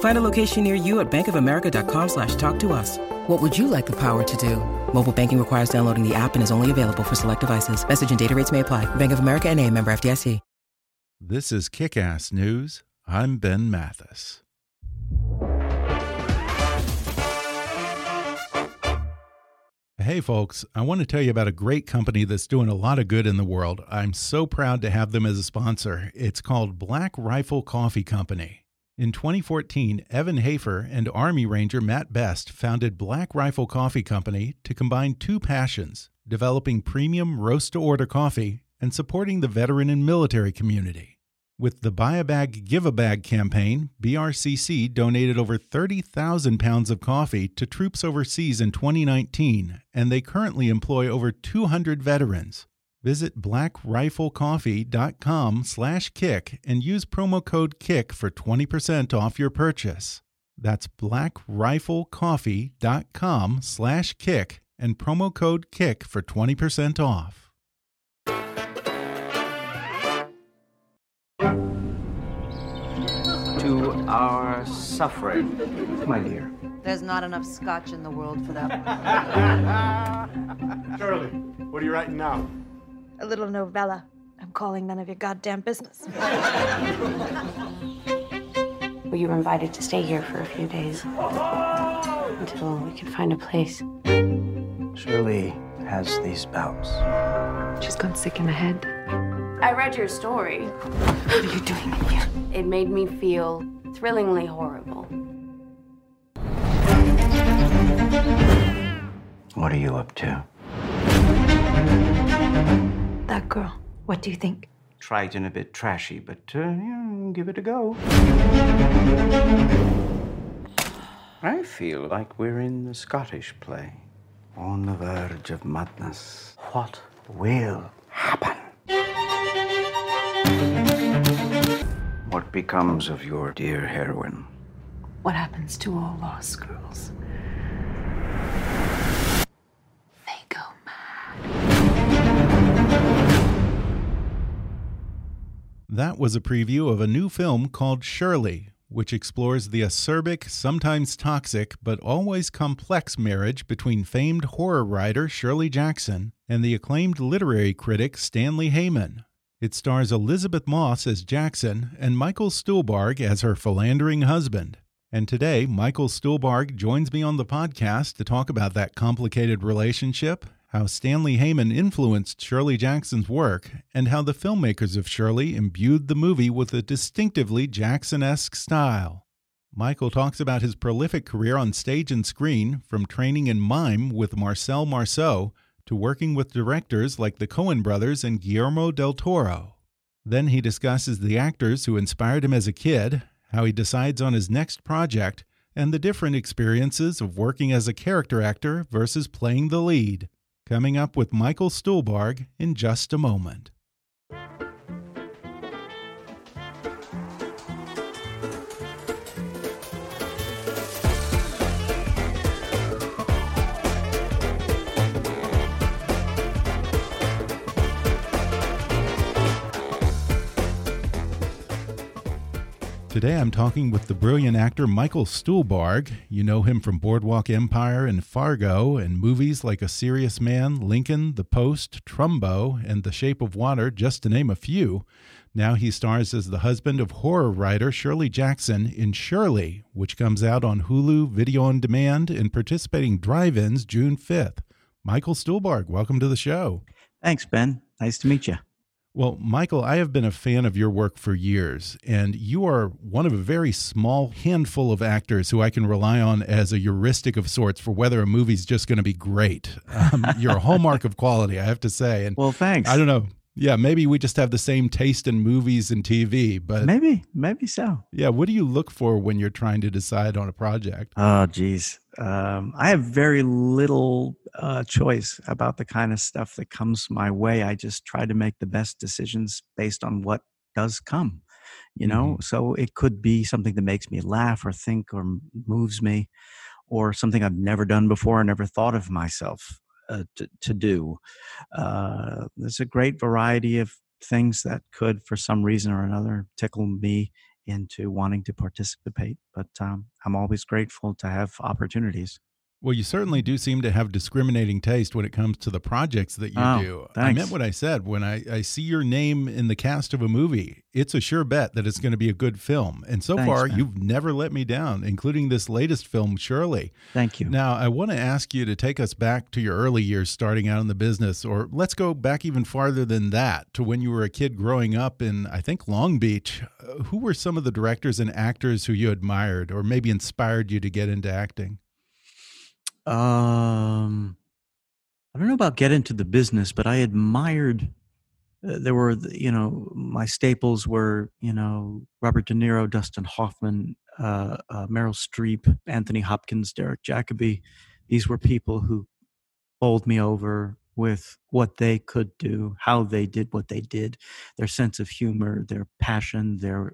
Find a location near you at bankofamerica.com slash talk to us. What would you like the power to do? Mobile banking requires downloading the app and is only available for select devices. Message and data rates may apply. Bank of America and a member FDIC. This is Kick-Ass News. I'm Ben Mathis. Hey, folks, I want to tell you about a great company that's doing a lot of good in the world. I'm so proud to have them as a sponsor. It's called Black Rifle Coffee Company. In 2014, Evan Hafer and Army Ranger Matt Best founded Black Rifle Coffee Company to combine two passions developing premium roast to order coffee and supporting the veteran and military community. With the Buy a Bag, Give a Bag campaign, BRCC donated over 30,000 pounds of coffee to troops overseas in 2019, and they currently employ over 200 veterans. Visit blackriflecoffee.com slash kick and use promo code KICK for 20% off your purchase. That's blackriflecoffee.com slash kick and promo code KICK for 20% off. to our suffering, my dear. There's not enough scotch in the world for that. Shirley, what are you writing now? A little novella. I'm calling none of your goddamn business. well, you were invited to stay here for a few days until we can find a place. Shirley has these bouts. She's gone sick in the head. I read your story. What are you doing in here? It made me feel thrillingly horrible. What are you up to? That girl, what do you think? Trite and a bit trashy, but uh, yeah, give it a go. I feel like we're in the Scottish play, on the verge of madness. What will happen? What becomes of your dear heroine? What happens to all lost girls? That was a preview of a new film called Shirley, which explores the acerbic, sometimes toxic, but always complex marriage between famed horror writer Shirley Jackson and the acclaimed literary critic Stanley Hyman. It stars Elisabeth Moss as Jackson and Michael Stuhlbarg as her philandering husband. And today, Michael Stuhlbarg joins me on the podcast to talk about that complicated relationship, how Stanley Hyman influenced Shirley Jackson's work, and how the filmmakers of Shirley imbued the movie with a distinctively Jackson esque style. Michael talks about his prolific career on stage and screen, from training in mime with Marcel Marceau to working with directors like the Coen brothers and Guillermo del Toro. Then he discusses the actors who inspired him as a kid, how he decides on his next project, and the different experiences of working as a character actor versus playing the lead. Coming up with Michael Stuhlbarg in just a moment. Today I'm talking with the brilliant actor Michael Stuhlbarg. You know him from Boardwalk Empire and Fargo and movies like A Serious Man, Lincoln, The Post, Trumbo, and The Shape of Water, just to name a few. Now he stars as the husband of horror writer Shirley Jackson in Shirley, which comes out on Hulu Video on Demand and participating drive ins June 5th. Michael Stuhlbarg, welcome to the show. Thanks, Ben. Nice to meet you. Well, Michael, I have been a fan of your work for years, and you are one of a very small handful of actors who I can rely on as a heuristic of sorts for whether a movie's just going to be great. Um, you're a hallmark of quality, I have to say. And well, thanks. I don't know. Yeah, maybe we just have the same taste in movies and TV, but maybe, maybe so. Yeah, what do you look for when you're trying to decide on a project? Oh, geez, um, I have very little uh, choice about the kind of stuff that comes my way. I just try to make the best decisions based on what does come. You know, mm -hmm. so it could be something that makes me laugh or think or moves me, or something I've never done before or never thought of myself uh, to, to do. Uh, there's a great variety of things that could, for some reason or another, tickle me into wanting to participate. But um, I'm always grateful to have opportunities. Well, you certainly do seem to have discriminating taste when it comes to the projects that you oh, do. Thanks. I meant what I said. When I, I see your name in the cast of a movie, it's a sure bet that it's going to be a good film. And so Thanks, far, man. you've never let me down, including this latest film, Shirley. Thank you. Now, I want to ask you to take us back to your early years starting out in the business, or let's go back even farther than that to when you were a kid growing up in, I think, Long Beach. Uh, who were some of the directors and actors who you admired or maybe inspired you to get into acting? Um, I don't know about get into the business, but I admired. Uh, there were, you know, my staples were, you know, Robert De Niro, Dustin Hoffman, uh, uh, Meryl Streep, Anthony Hopkins, Derek Jacobi. These were people who bowled me over with what they could do, how they did what they did, their sense of humor, their passion, their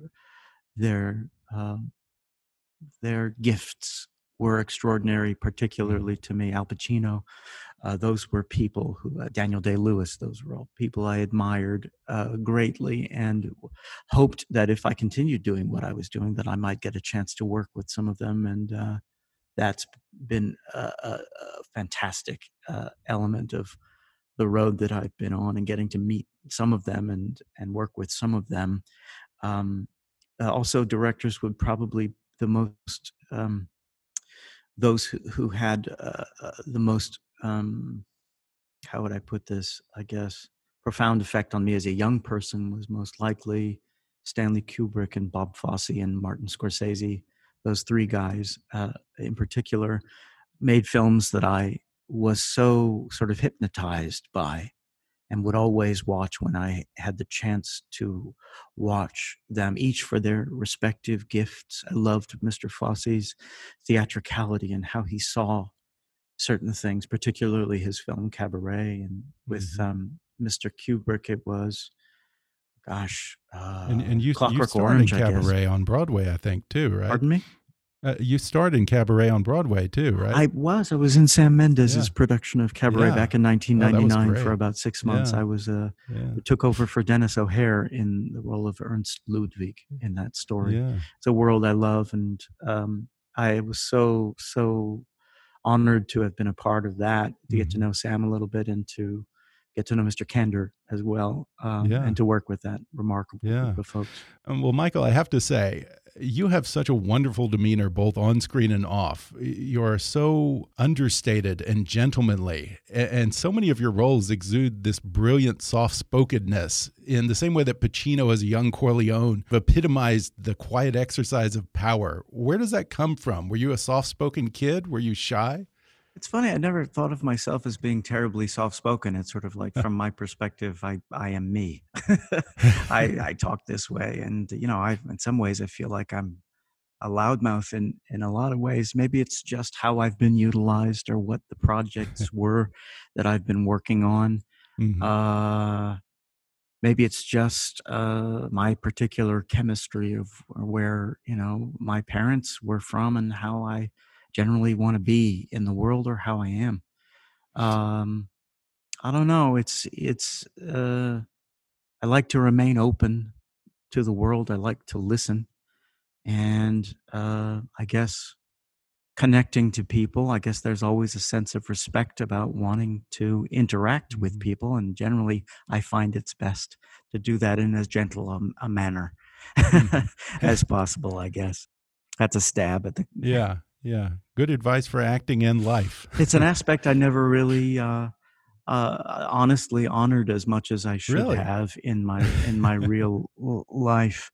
their um, their gifts were extraordinary, particularly to me. Al Pacino, uh, those were people who, uh, Daniel Day Lewis, those were all people I admired uh, greatly and hoped that if I continued doing what I was doing, that I might get a chance to work with some of them. And uh, that's been a, a, a fantastic uh, element of the road that I've been on and getting to meet some of them and, and work with some of them. Um, uh, also, directors would probably the most um, those who, who had uh, uh, the most um, how would I put this? I guess profound effect on me as a young person was most likely Stanley Kubrick and Bob Fosse and Martin Scorsese. Those three guys, uh, in particular, made films that I was so sort of hypnotized by and would always watch when I had the chance to watch them, each for their respective gifts. I loved Mr. Fosse's theatricality and how he saw certain things, particularly his film Cabaret. And with mm-hmm. um, Mr. Kubrick, it was, gosh, uh, and, and you, Clockwork you started Orange, Cabaret on Broadway, I think, too, right? Pardon me? Uh, you starred in Cabaret on Broadway too, right? I was. I was in Sam Mendes's yeah. production of Cabaret yeah. back in 1999 oh, for about six months. Yeah. I was uh, took over for Denis O'Hare in the role of Ernst Ludwig in that story. It's a world I love, and um, I was so so honored to have been a part of that, to mm-hmm. get to mm-hmm. know Sam a little bit, and to get to know Mr. Kander as well, um, yeah. and to work with that remarkable group of folks. Um, well, Michael, I have to say, you have such a wonderful demeanor both on screen and off. You are so understated and gentlemanly, and so many of your roles exude this brilliant soft spokenness in the same way that Pacino as a young Corleone epitomized the quiet exercise of power. Where does that come from? Were you a soft spoken kid? Were you shy? It's funny. I never thought of myself as being terribly soft-spoken. It's sort of like, from my perspective, I I am me. I I talk this way, and you know, I in some ways I feel like I'm a loudmouth in in a lot of ways. Maybe it's just how I've been utilized or what the projects were that I've been working on. Mm-hmm. Uh, maybe it's just uh, my particular chemistry of where you know my parents were from and how I generally want to be in the world or how I am. Um, I don't know. It's it's. Uh, I like to remain open to the world. I like to listen, and uh, I guess connecting to people. I guess there's always a sense of respect about wanting to interact with Mm-hmm. people, and generally, I find it's best to do that in as gentle a, a manner Mhm. as possible. I guess that's a stab at the Yeah, yeah. Good advice for acting and life. it's an aspect I never really uh, uh, honestly honored as much as I should Really? have in my in my real life,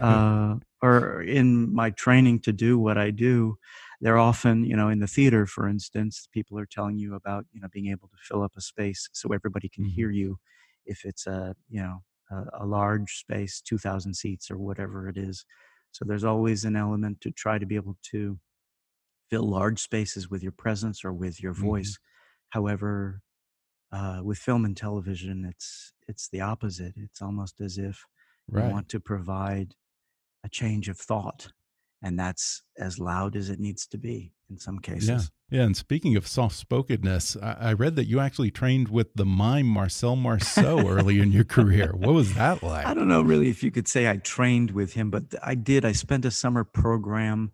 uh, or in my training to do what I do. They're often, you know, in the theater, for instance, people are telling you about, you know, being able to fill up a space so everybody can Mhm. hear you. If it's a, you know, a, a large space, two thousand seats or whatever it is. So there's always an element to try to be able to fill large spaces with your presence or with your Mhm. voice. However, uh, with film and television, it's it's the opposite. It's almost as if you want to provide a change of thought, and that's as loud as it needs to be in some Yeah. cases. Yeah. And speaking of soft spokenness, I, I read that you actually trained with the mime Marcel Marceau early in your career. What was that like? I don't know really if you could say I trained with him, but I did. I spent a summer program.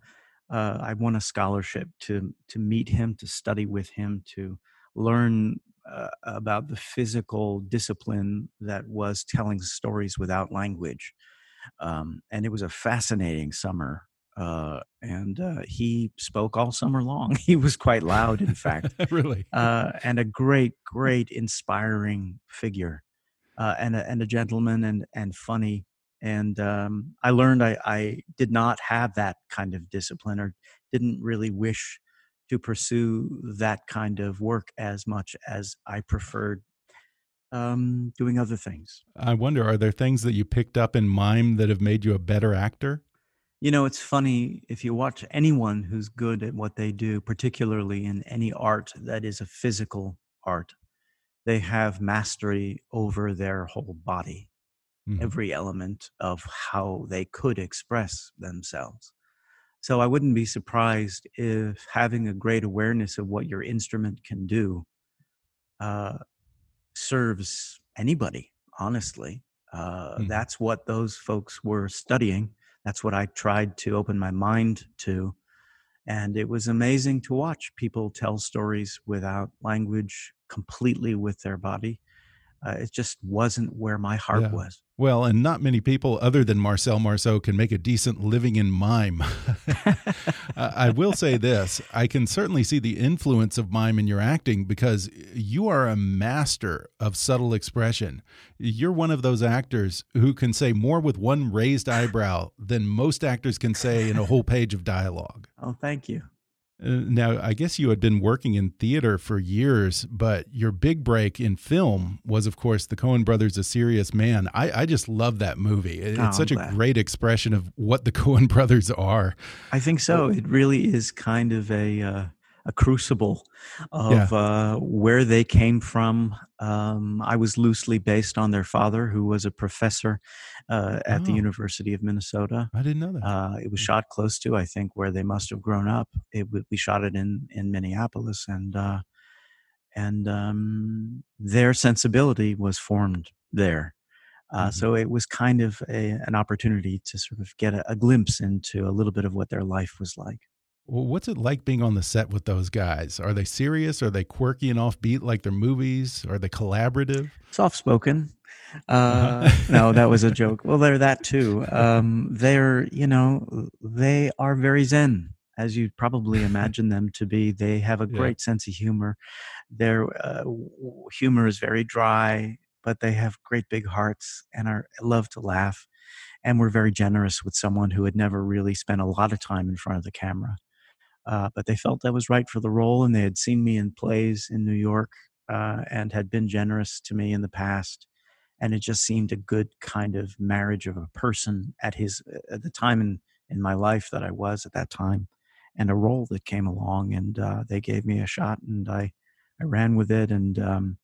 Uh, I won a scholarship to to meet him, to study with him, to learn uh, about the physical discipline that was telling stories without language. Um, and it was a fascinating summer. Uh, and uh, he spoke all summer long. He was quite loud, in fact really? uh, and a great, great, inspiring figure, uh, and a, and a gentleman, and and funny. And um, I learned I, I did not have that kind of discipline, or didn't really wish to pursue that kind of work as much as I preferred um, doing other things. I wonder, are there things that you picked up in mime that have made you a better actor? You know, it's funny if you watch anyone who's good at what they do, particularly in any art that is a physical art, they have mastery over their whole body, Mhm. every element of how they could express themselves. So I wouldn't be surprised if having a great awareness of what your instrument can do uh, serves anybody, honestly. Uh, Mhm. That's what those folks were studying. That's what I tried to open my mind to. And it was amazing to watch people tell stories without language, completely with their body. Uh, it just wasn't where my heart Yeah. was. Well, and not many people other than Marcel Marceau can make a decent living in mime. I will say this I can certainly see the influence of mime in your acting because you are a master of subtle expression. You're one of those actors who can say more with one raised eyebrow than most actors can say in a whole page of dialogue. Oh, thank you. Uh, now, I guess you had been working in theater for years, but your big break in film was, of course, the Coen Brothers' A Serious Man. I, I just love that movie. It- Oh, it's such a great expression of what the Coen Brothers are. I think so. It really is kind of a uh, a crucible of uh, where they came from. Um, I was loosely based on their father, who was a professor uh, at the Oh. University of Minnesota. I didn't know that. Uh, it was shot close to, I think, where they must have grown up. It we shot it in in Minneapolis, and uh, and um, their sensibility was formed there. Uh, Mhm. So it was kind of a, an opportunity to sort of get a, a glimpse into a little bit of what their life was like. Well, what's it like being on the set with those guys? Are they serious? Are they quirky and offbeat like their movies? Are they collaborative? Soft spoken. Uh, Uh-huh. no, that was a joke. Well, they're that too. Um, they're, you know, they are very zen, as you'd probably imagine them to be. They have a Yeah. great sense of humor. Their uh, humor is very dry, but they have great big hearts and are love to laugh. And we're very generous with someone who had never really spent a lot of time in front of the camera. Uh, but they felt I was right for the role, and they had seen me in plays in New York uh, and had been generous to me in the past. And it just seemed a good kind of marriage of a person at his at the time in in my life that I was at that time, and a role that came along, and uh, they gave me a shot, and I I ran with it, and um,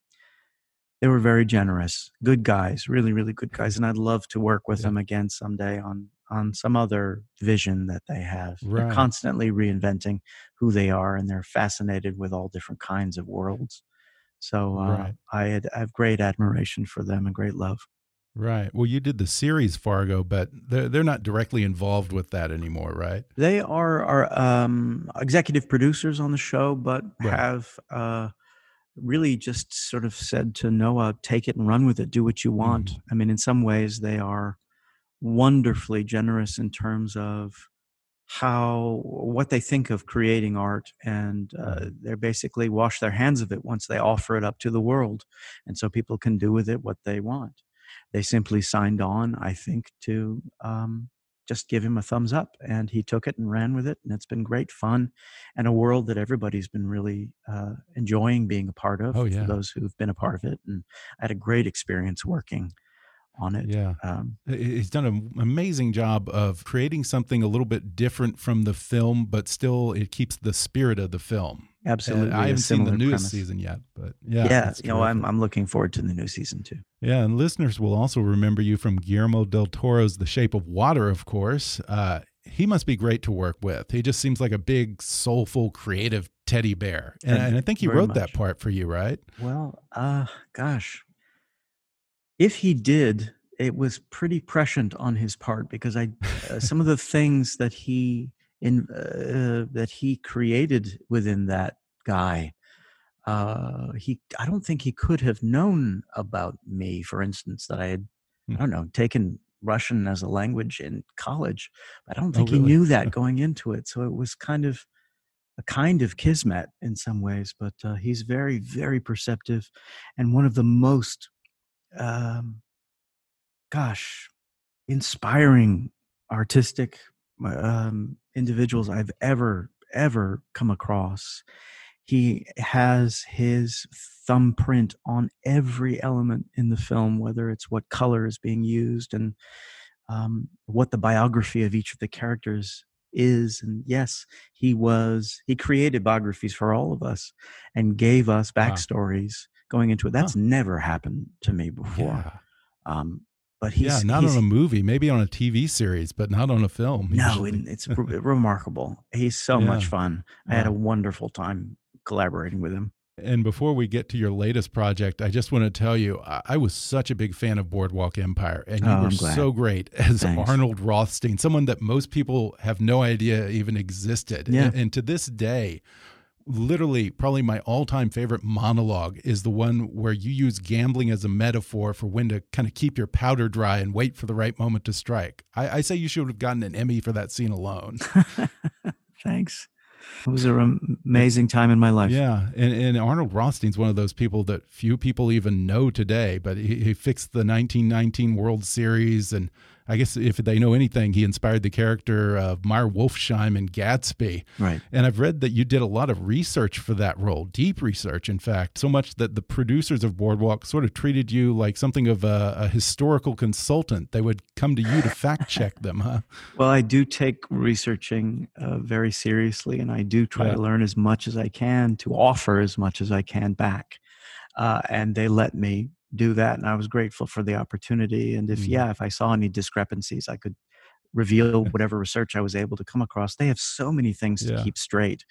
they were very generous, good guys, really really good guys, and I'd love to work with Yeah. them again someday on on some other vision that they have. They're constantly reinventing who they are, and they're fascinated with all different kinds of worlds. So uh, Right. I, had, I have great admiration for them and great love. Right. Well, you did the series Fargo, but they're, they're not directly involved with that anymore, right? They are are um, executive producers on the show, but Right. have uh, really just sort of said to Noah, "Take it and run with it. Do what you want." Mhm. I mean, in some ways, they are wonderfully generous in terms of how what they think of creating art and uh, Mm-hmm. they basically wash their hands of it once they offer it up to the world and so people can do with it what they want they simply signed on i think to um, just give him a thumbs up and he took it and ran with it and it's been great fun and a world that everybody's been really uh, enjoying being a part of Oh, yeah. for those who've been a part of it and i had a great experience working on it Yeah. um, He's done an amazing job of creating something a little bit different from the film, but still it keeps the spirit of the film. And Absolutely, I a haven't seen the newest premise. season yet, but yeah. yeah, you know i'm i'm looking forward to the new season too Yeah, and listeners will also remember you from Guillermo del Toro's The Shape of Water, of course. Uh, he must be great to work with. He just seems like a big, soulful, creative teddy bear. And, And and I think he wrote that part for you, right? Well, uh, gosh, if he did, it was pretty prescient on his part because I, uh, some of the things that he in uh, that he created within that guy, uh, he I don't think he could have known about me. For instance, that I had Hmm. I don't know taken Russian as a language in college, but I don't Oh, think he knew that going into it. So it was kind of a kind of kismet in some ways, but uh, he's very, very perceptive and one of the most, um, gosh, inspiring artistic um, individuals I've ever, ever come across. He has his thumbprint on every element in the film, whether it's what color is being used and um, what the biography of each of the characters is. And yes, he was, he created biographies for all of us and gave us backstories going into it. That's never happened to me before. Yeah. Um, but he's, yeah, not he's on a movie, maybe on a TV series, but not on a film. no, it's re- remarkable. He's so much Yeah. fun. I had a wonderful time collaborating with him. And before we get to your latest project, I just want to tell you I, I was such a big fan of Boardwalk Empire, and you Oh, were so great as Thanks. Arnold Rothstein, someone that most people have no idea even existed. Yeah. And, and to this day, literally, probably my all time favorite monologue is the one where you use gambling as a metaphor for when to kind of keep your powder dry and wait for the right moment to strike. I, I say you should have gotten an Emmy for that scene alone. Thanks. It was an amazing time in my life. Yeah, and, and Arnold Rothstein's one of those people that few people even know today. But he, he fixed the 1919 World Series, and I guess if they know anything, he inspired the character of Meyer Wolfsheim in Gatsby. Right. And I've read that you did a lot of research for that role, deep research, in fact, so much that the producers of Boardwalk sort of treated you like something of a, a historical consultant. They would come to you to fact check them, huh? Well, I do take researching uh, very seriously, and I do try Yeah. to learn as much as I can to offer as much as I can back. Uh, and they let me do that, and I was grateful for the opportunity. And if Mm. yeah, if I saw any discrepancies, I could reveal whatever research I was able to come across. They have so many things to keep straight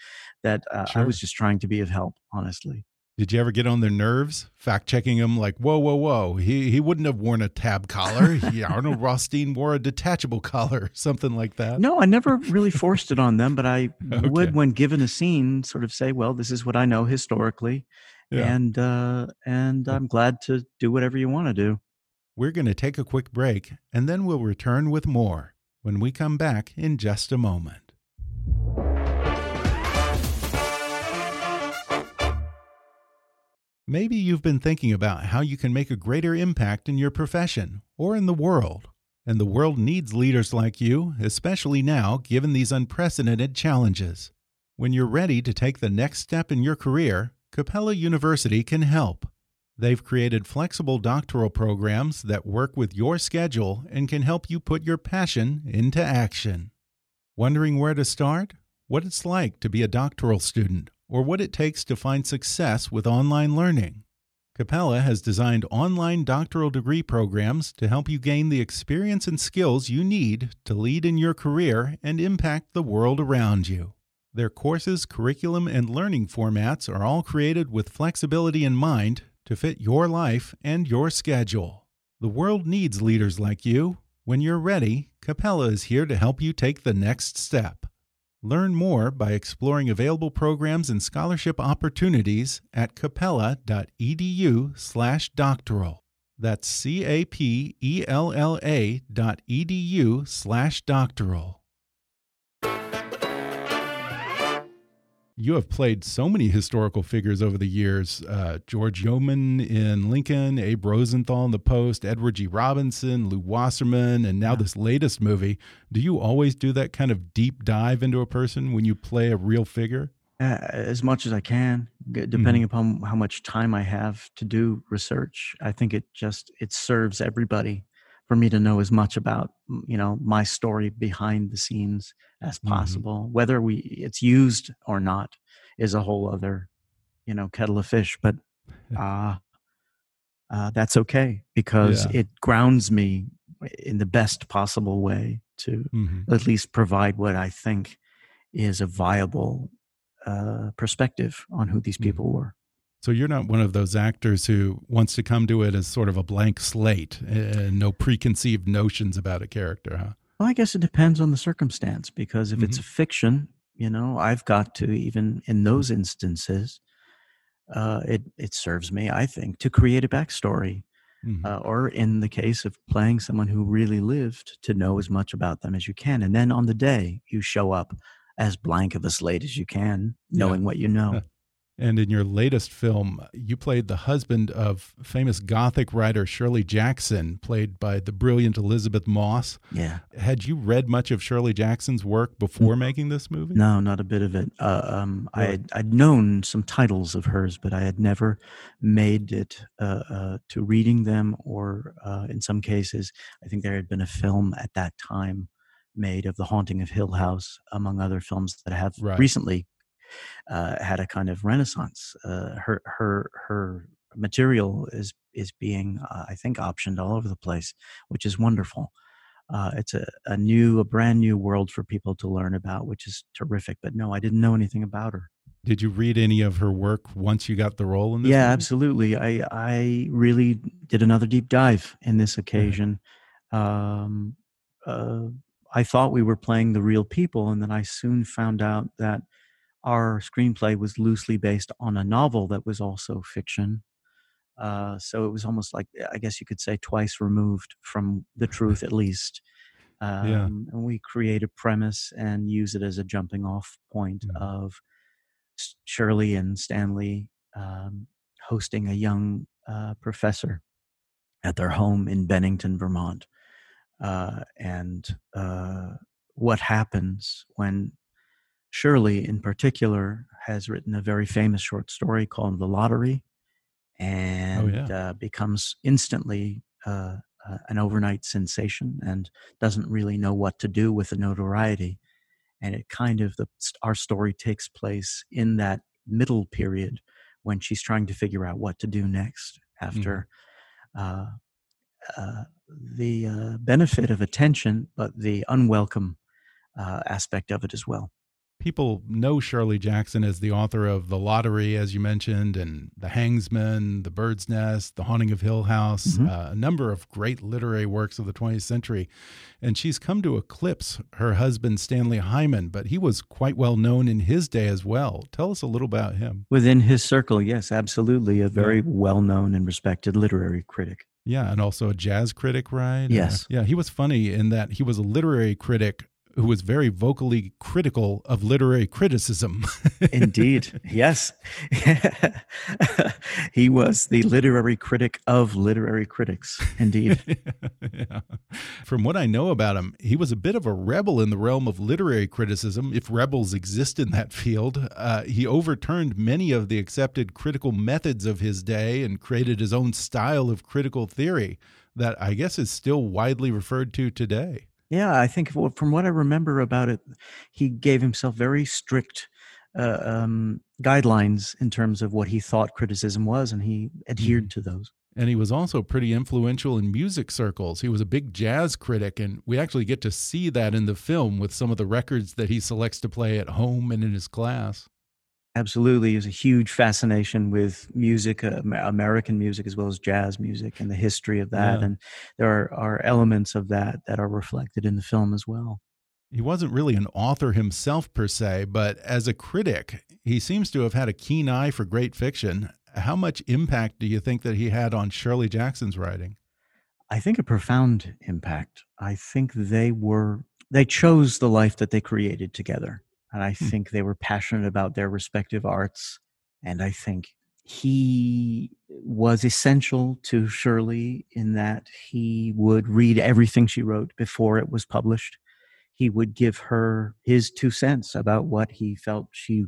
that uh, I was just trying to be of help, honestly. Did you ever get on their nerves, fact checking them like, whoa, whoa, whoa? He he wouldn't have worn a tab collar. He, Arnold Rothstein wore a detachable collar, something like that. No, I never really forced it on them, but I Okay. would, when given a scene, sort of say, "Well, this is what I know historically," Yeah. and uh, and I'm glad to do whatever you want to do. We're going to take a quick break, and then we'll return with more when we come back in just a moment. Maybe you've been thinking about how you can make a greater impact in your profession or in the world. And the world needs leaders like you, especially now, given these unprecedented challenges. When you're ready to take the next step in your career, Capella University can help. They've created flexible doctoral programs that work with your schedule and can help you put your passion into action. Wondering where to start? What it's like to be a doctoral student, or what it takes to find success with online learning? Capella has designed online doctoral degree programs to help you gain the experience and skills you need to lead in your career and impact the world around you. Their courses, curriculum, and learning formats are all created with flexibility in mind to fit your life and your schedule. The world needs leaders like you. When you're ready, Capella is here to help you take the next step. Learn more by exploring available programs and scholarship opportunities at capella.edu/doctoral. That's c a p e l l a dot edu/doctoral. You have played so many historical figures over the years uh, George Yeaman in Lincoln, Abe Rosenthal in The Post, Edward G. Robinson, Lew Wasserman, and now yeah. this latest movie. Do you always do that kind of deep dive into a person when you play a real figure? Uh, as much as I can, depending mm upon how much time I have to do research. I think it just it serves everybody for me to know as much about you know my story behind the scenes as mm-hmm. possible mm-hmm. whether we it's used or not is a whole other you know kettle of fish but uh, uh that's okay because yeah. it grounds me in the best possible way to mm-hmm. at least provide what i think is a viable uh, perspective on who these mm-hmm. people mm-hmm. were so you're not one of those actors who wants to come to it as sort of a blank slate and no preconceived notions about a character, huh? Well, I guess it depends on the circumstance because if mm -hmm. it's mm-hmm. a fiction, you know, I've got to even in those instances, uh, it it serves me, I think, to create a backstory, mm -hmm. uh, or in the case of playing someone who really lived, to know as much about them as you can, and then on the day you show up as blank of a slate as you can, knowing yeah. what you know. And in your latest film, you played the husband of famous Gothic writer Shirley Jackson, played by the brilliant Elisabeth Moss. Yeah. Had you read much of Shirley Jackson's work before making this movie? No, not a bit of it. Uh, um, I had, I'd known some titles of hers, but I had never made it uh, uh, to reading them, or uh, in some cases, I think there had been a film at that time made of The Haunting of Hill House, among other films that have right. recently uh, had a kind of renaissance. Uh, her her her material is is being uh, I think optioned all over the place, which is wonderful. Uh, it's a, a new a brand new world for people to learn about, which is terrific. But no, I didn't know anything about her. Did you read any of her work once you got the role in this? Yeah, movie? absolutely. I I really did another deep dive in this occasion. Um, uh, I thought we were playing the real people, and then I soon found out that our screenplay was loosely based on a novel that was also fiction. Uh, so it was almost like, I guess you could say, twice removed from the truth, at least. Um, yeah. And we create a premise and use it as a jumping off point mm. of Shirley and Stanley um, hosting a young uh, professor at their home in Bennington, Vermont. Uh, and uh, what happens when Shirley, in particular, has written a very famous short story called The Lottery oh, and oh, yeah. uh, becomes instantly uh, uh, an overnight sensation and doesn't really know what to do with the notoriety. And it kind of, the, our story takes place in that middle period when she's trying to figure out what to do next after mm. the uh, benefit of attention, but the unwelcome uh, aspect of it as well people know Shirley Jackson as the author of The Lottery, as you mentioned, and The Hangsaman, The Bird's Nest, The Haunting of Hill House, mm -hmm. uh, a number of great literary works of the 20th century. And she's come to eclipse her husband, Stanley Hyman, but he was quite well known in his day as well. Tell us a little about him. Within his circle, yes, absolutely. A very yeah. well known and respected literary critic. Yeah, and also a jazz critic, right? Yes. Uh, yeah, he was funny in that he was a literary critic who was very vocally critical of literary criticism. Indeed. Yes. he was the literary critic of literary critics. Indeed. yeah. From what I know about him, he was a bit of a rebel in the realm of literary criticism, if rebels exist in that field. Uh, he overturned many of the accepted critical methods of his day and created his own style of critical theory that I guess is still widely referred to today. Yeah, I think from what I remember about it, he gave himself very strict uh, um, guidelines in terms of what he thought criticism was, and he adhered mm. to those. And he was also pretty influential in music circles. He was a big jazz critic, and we actually get to see that in the film with some of the records that he selects to play at home and in his class. Absolutely, there's a huge fascination with music, uh, American music as well as jazz music, and the history of that. Yeah. And there are, are elements of that that are reflected in the film as well. He wasn't really an author himself per se, but as a critic, he seems to have had a keen eye for great fiction. How much impact do you think that he had on Shirley Jackson's writing? I think a profound impact. I think they were they chose the life that they created together. And I Hmm. think they were passionate about their respective arts. And I think he was essential to Shirley in that he would read everything she wrote before it was published. He would give her his two cents about what he felt she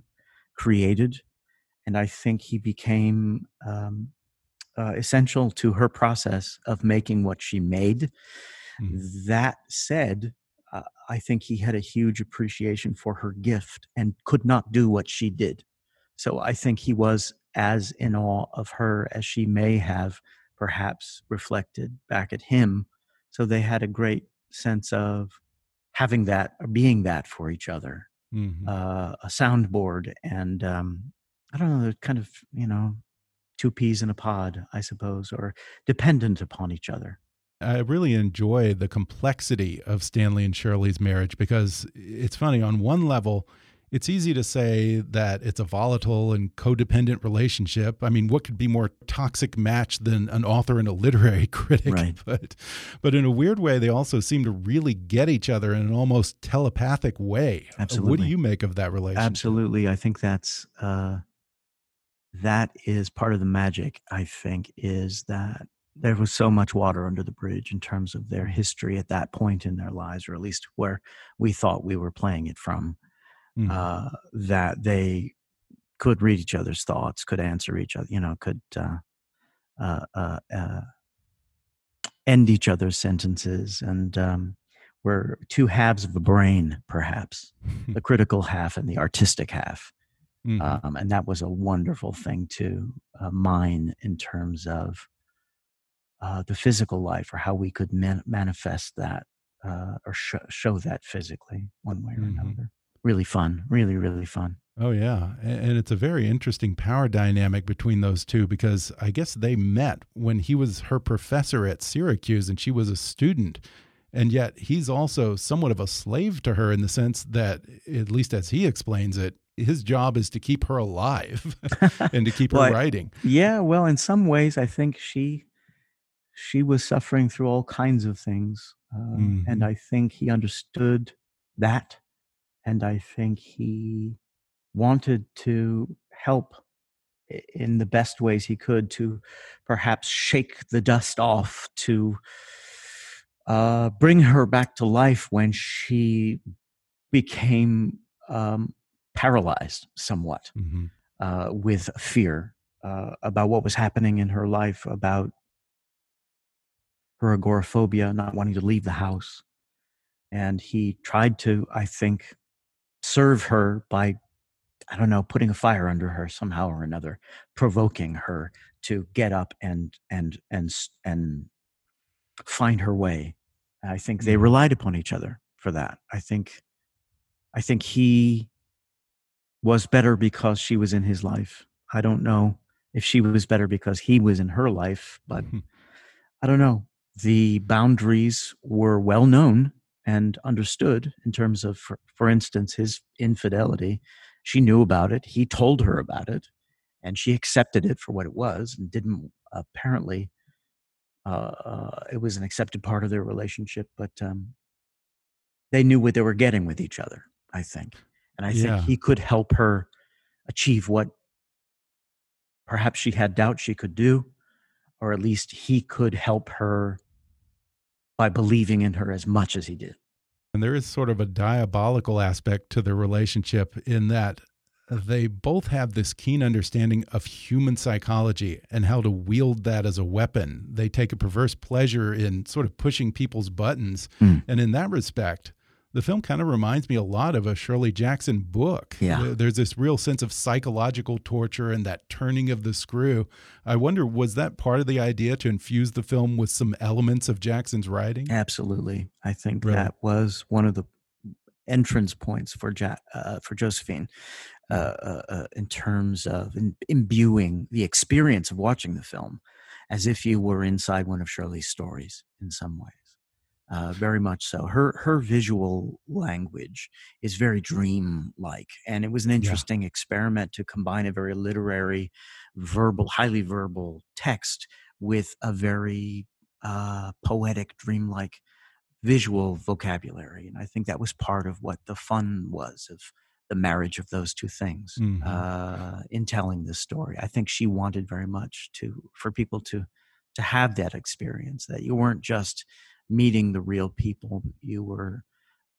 created. And I think he became um, uh, essential to her process of making what she made. That said, uh, I think he had a huge appreciation for her gift and could not do what she did. So I think he was as in awe of her as she may have perhaps reflected back at him. So they had a great sense of having that or being that for each other. Mhm. Uh, a soundboard and um, I don't know, they're kind of, you know, two peas in a pod, I suppose, or dependent upon each other. I really enjoy the complexity of Stanley and Shirley's marriage because it's funny. On one level, it's easy to say that it's a volatile and codependent relationship. I mean, what could be more toxic match than an author and a literary critic? Right. But, but in a weird way, they also seem to really get each other in an almost telepathic way. Absolutely. What do you make of that relationship? Absolutely. I think that's uh, that is part of the magic, I think, is that there was so much water under the bridge in terms of their history at that point in their lives, or at least where we thought we were playing it from, Mhm. uh, that they could read each other's thoughts, could answer each other, you know, could uh, uh, uh, uh, end each other's sentences, and um, were two halves of a brain, perhaps the critical half and the artistic half. Mhm. Um, and that was a wonderful thing to uh, mine in terms of uh, the physical life or how we could man- manifest that uh, or sh- show that physically one way or Mhm. another. Really fun, really, really fun. Oh yeah, and it's a very interesting power dynamic between those two because I guess they met when he was her professor at Syracuse and she was a student. And yet he's also somewhat of a slave to her in the sense that at least as he explains it, his job is to keep her alive and to keep her Well, I- writing. Yeah, well, in some ways, I think she she was suffering through all kinds of things, uh, and Mhm. I think he understood that, and I think he wanted to help in the best ways he could to perhaps shake the dust off to uh, bring her back to life when she became um, paralyzed somewhat Mhm. uh, with fear uh, about what was happening in her life, about her agoraphobia, not wanting to leave the house. And he tried to, I think, serve her by, I don't know, putting a fire under her somehow or another, provoking her to get up and and and and find her way. I think they Mhm. relied upon each other for that. I think, I think he was better because she was in his life. I don't know if she was better because he was in her life, but. I don't know. The boundaries were well known and understood in terms of, for, for instance, his infidelity. She knew about it. He told her about it, and she accepted it for what it was and didn't apparently. Uh, uh, it was an accepted part of their relationship, but um, they knew what they were getting with each other. I think, and I Yeah. think he could help her achieve what perhaps she had doubt she could do, or at least he could help her by believing in her as much as he did. And there is sort of a diabolical aspect to their relationship in that they both have this keen understanding of human psychology and how to wield that as a weapon. They take a perverse pleasure in sort of pushing people's buttons. Hmm. And in that respect, the film kind of reminds me a lot of a Shirley Jackson book. Yeah. There's this real sense of psychological torture and that turning of the screw. I wonder, was that part of the idea to infuse the film with some elements of Jackson's writing? Absolutely, I think Really? that was one of the entrance points for ja- uh, for Josephine, uh, uh, uh, in terms of in, imbuing the experience of watching the film as if you were inside one of Shirley's stories in some ways. Uh, very much so. Her her visual language is very dream-like, and it was an interesting experiment to combine a very literary, verbal, highly verbal text with a very uh, poetic, dreamlike visual vocabulary. And I think that was part of what the fun was of the marriage of those two things Mhm. uh, in telling this story. I think she wanted very much to for people to to have that experience that you weren't just meeting the real people, you were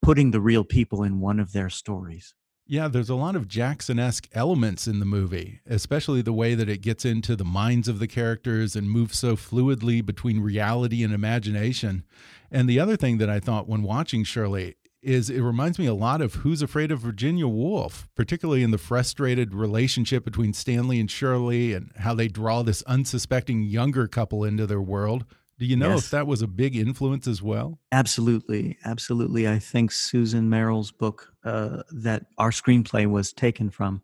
putting the real people in one of their stories. Yeah, there's a lot of Jackson esque elements in the movie, especially the way that it gets into the minds of the characters and moves so fluidly between reality and imagination. And the other thing that I thought when watching Shirley is it reminds me a lot of Who's Afraid of Virginia Woolf, particularly in the frustrated relationship between Stanley and Shirley and how they draw this unsuspecting younger couple into their world. Do you know Yes. if that was a big influence as well? Absolutely, absolutely. I think Susan Merrell's book uh, that our screenplay was taken from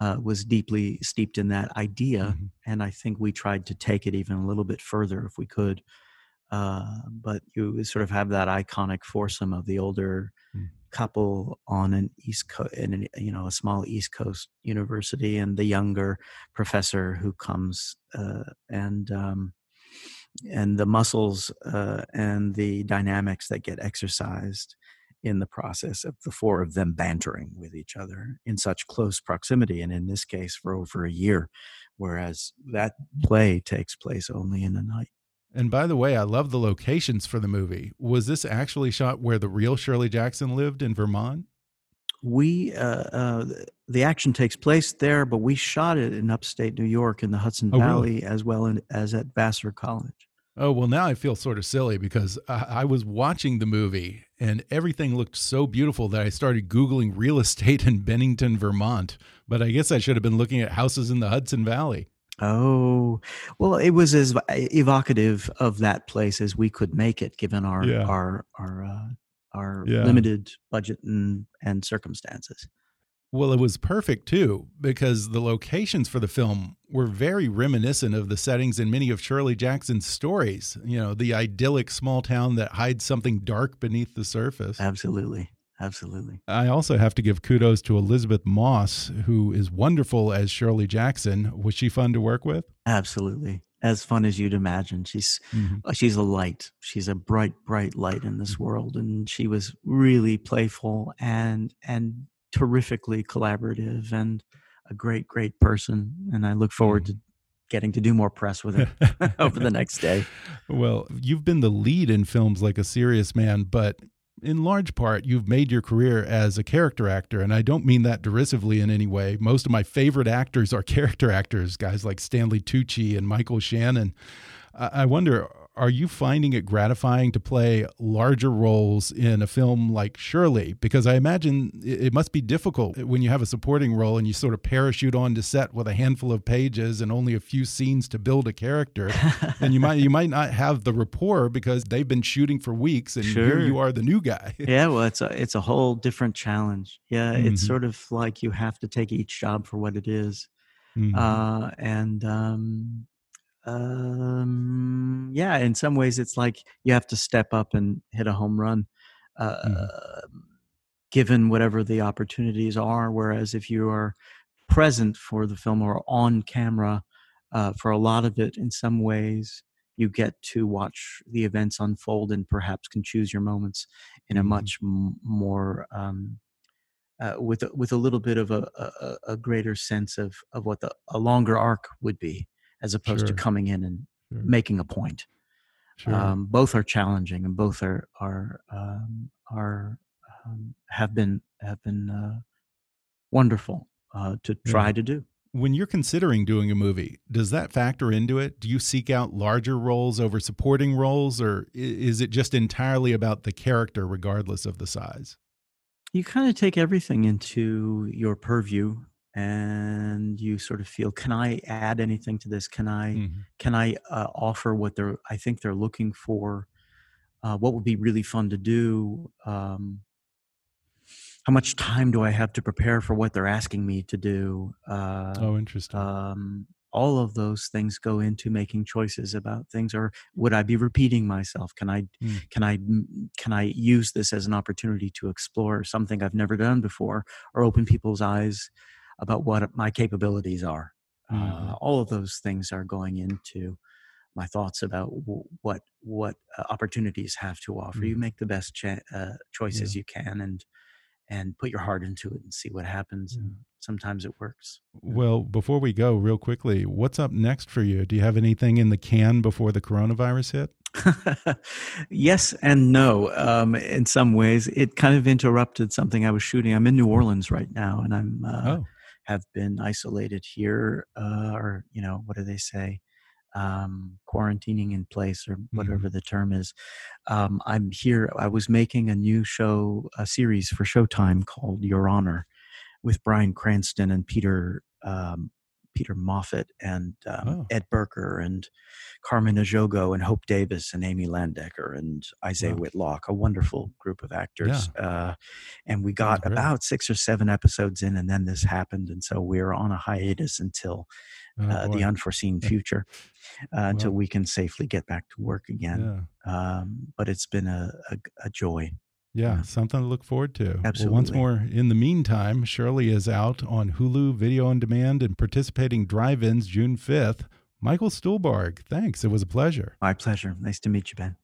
uh, was deeply steeped in that idea, and I think we tried to take it even a little bit further if we could. Uh, but you sort of have that iconic foursome of the older couple on an east coast in an, you know a small east coast university and the younger professor who comes uh, and um, and the muscles uh, and the dynamics that get exercised in the process of the four of them bantering with each other in such close proximity and in this case for over a year whereas that play takes place only in a night And by the way, I love the locations for the movie. Was this actually shot where the real Shirley Jackson lived in Vermont? We uh, uh, the action takes place there but we shot it in upstate new york in the hudson Oh, really? valley as well as at vassar college Oh, well, now I feel sort of silly because I, I was watching the movie and everything looked so beautiful that I started Googling real estate in Bennington, Vermont. But I guess I should have been looking at houses in the Hudson Valley. Oh, well, it was as evocative of that place as we could make it, given our Yeah. our our uh, our Yeah. limited budget and and circumstances. Well, it was perfect too because the locations for the film were very reminiscent of the settings in many of Shirley Jackson's stories. You know, the idyllic small town that hides something dark beneath the surface. Absolutely, absolutely. I also have to give kudos to Elisabeth Moss, who is wonderful as Shirley Jackson. Was she fun to work with? Absolutely. As fun as you'd imagine. She's mm-hmm. uh, she's a light. She's a bright, bright light in this mm-hmm. world. And she was really playful and and terrifically collaborative and a great, great person. And I look forward to mm-hmm. getting to do more press with her over the next day. Well, you've been the lead in films like A Serious Man, but in large part, you've made your career as a character actor. And I don't mean that derisively in any way. Most of my favorite actors are character actors, guys like Stanley Tucci and Michael Shannon. I wonder, are you finding it gratifying to play larger roles in a film like Shirley? Because I imagine it must be difficult when you have a supporting role and you sort of parachute onto set with a handful of pages and only a few scenes to build a character. and you might you might not have the rapport because they've been shooting for weeks and here you are the new guy. yeah, well, it's a it's a whole different challenge. Yeah, it's Mhm. sort of like you have to take each job for what it is. Mhm. uh, and um, um, yeah, in some ways, it's like you have to step up and hit a home run, uh, given whatever the opportunities are. Whereas if you are present for the film or on camera uh, for a lot of it, in some ways, you get to watch the events unfold and perhaps can choose your moments in a much m- more um, uh, with a, with a little bit of a, a, a- a greater sense of of what the a longer arc would be, as opposed Sure. to coming in and Sure. making a point. Sure. Um, both are challenging, and both are are um, are um, have been have been uh, wonderful uh, to try Yeah. to do. When you're considering doing a movie, does that factor into it? Do you seek out larger roles over supporting roles, or is it just entirely about the character, regardless of the size? you kind of take everything into your purview and you sort of feel can i add anything to this can i Mhm. can i uh, offer what they're i think they're looking for uh, what would be really fun to do um, how much time do i have to prepare for what they're asking me to do uh, Oh, interesting. um, all of those things go into making choices about things or would i be repeating myself can i Mm. can i m- can i use this as an opportunity to explore something i've never done before or open people's eyes about what my capabilities are uh, Mhm. all of those things are going into my thoughts about w- what what uh, opportunities have to offer you Mm. make the best cha- uh, choices Yeah. you can and and put your heart into it and see what happens. And sometimes it works. Well, before we go, real quickly, what's up next for you? Do you have anything in the can before the coronavirus hit? yes and no. Um, in some ways, it kind of interrupted something I was shooting. I'm in New Orleans right now, and I'm uh, Oh. Have been isolated here, uh, or you know, what do they say? Um, quarantining in place, or whatever the term is. Um, I'm here. I was making a new show, a series for Showtime called Your Honor, with Bryan Cranston and Peter um, Peter Moffat and um, Oh. Ed Berger and Carmen Ejogo and Hope Davis and Amy Landecker and Isiah Wow. Whitlock, a wonderful group of actors. Uh, and we got about six or seven episodes in, and then this happened, and so we're on a hiatus until Oh, uh, the unforeseen future, uh, until we can safely get back to work again. Yeah. Um, but it's been a, a, a joy. Yeah, something to look forward to. Well, once more, in the meantime, Shirley is out on Hulu Video on Demand and participating drive ins June 5th. Michael Stuhlbarg, thanks. It was a pleasure. My pleasure. Nice to meet you, Ben.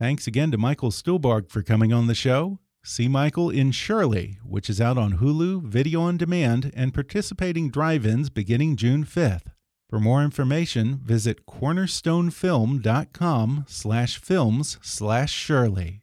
Thanks again to Michael Stuhlbarg for coming on the show. See Michael in Shirley, which is out on Hulu, Video on Demand, and participating drive ins beginning June 5th. For more information, visit cornerstonefilm.com slash films slash Shirley.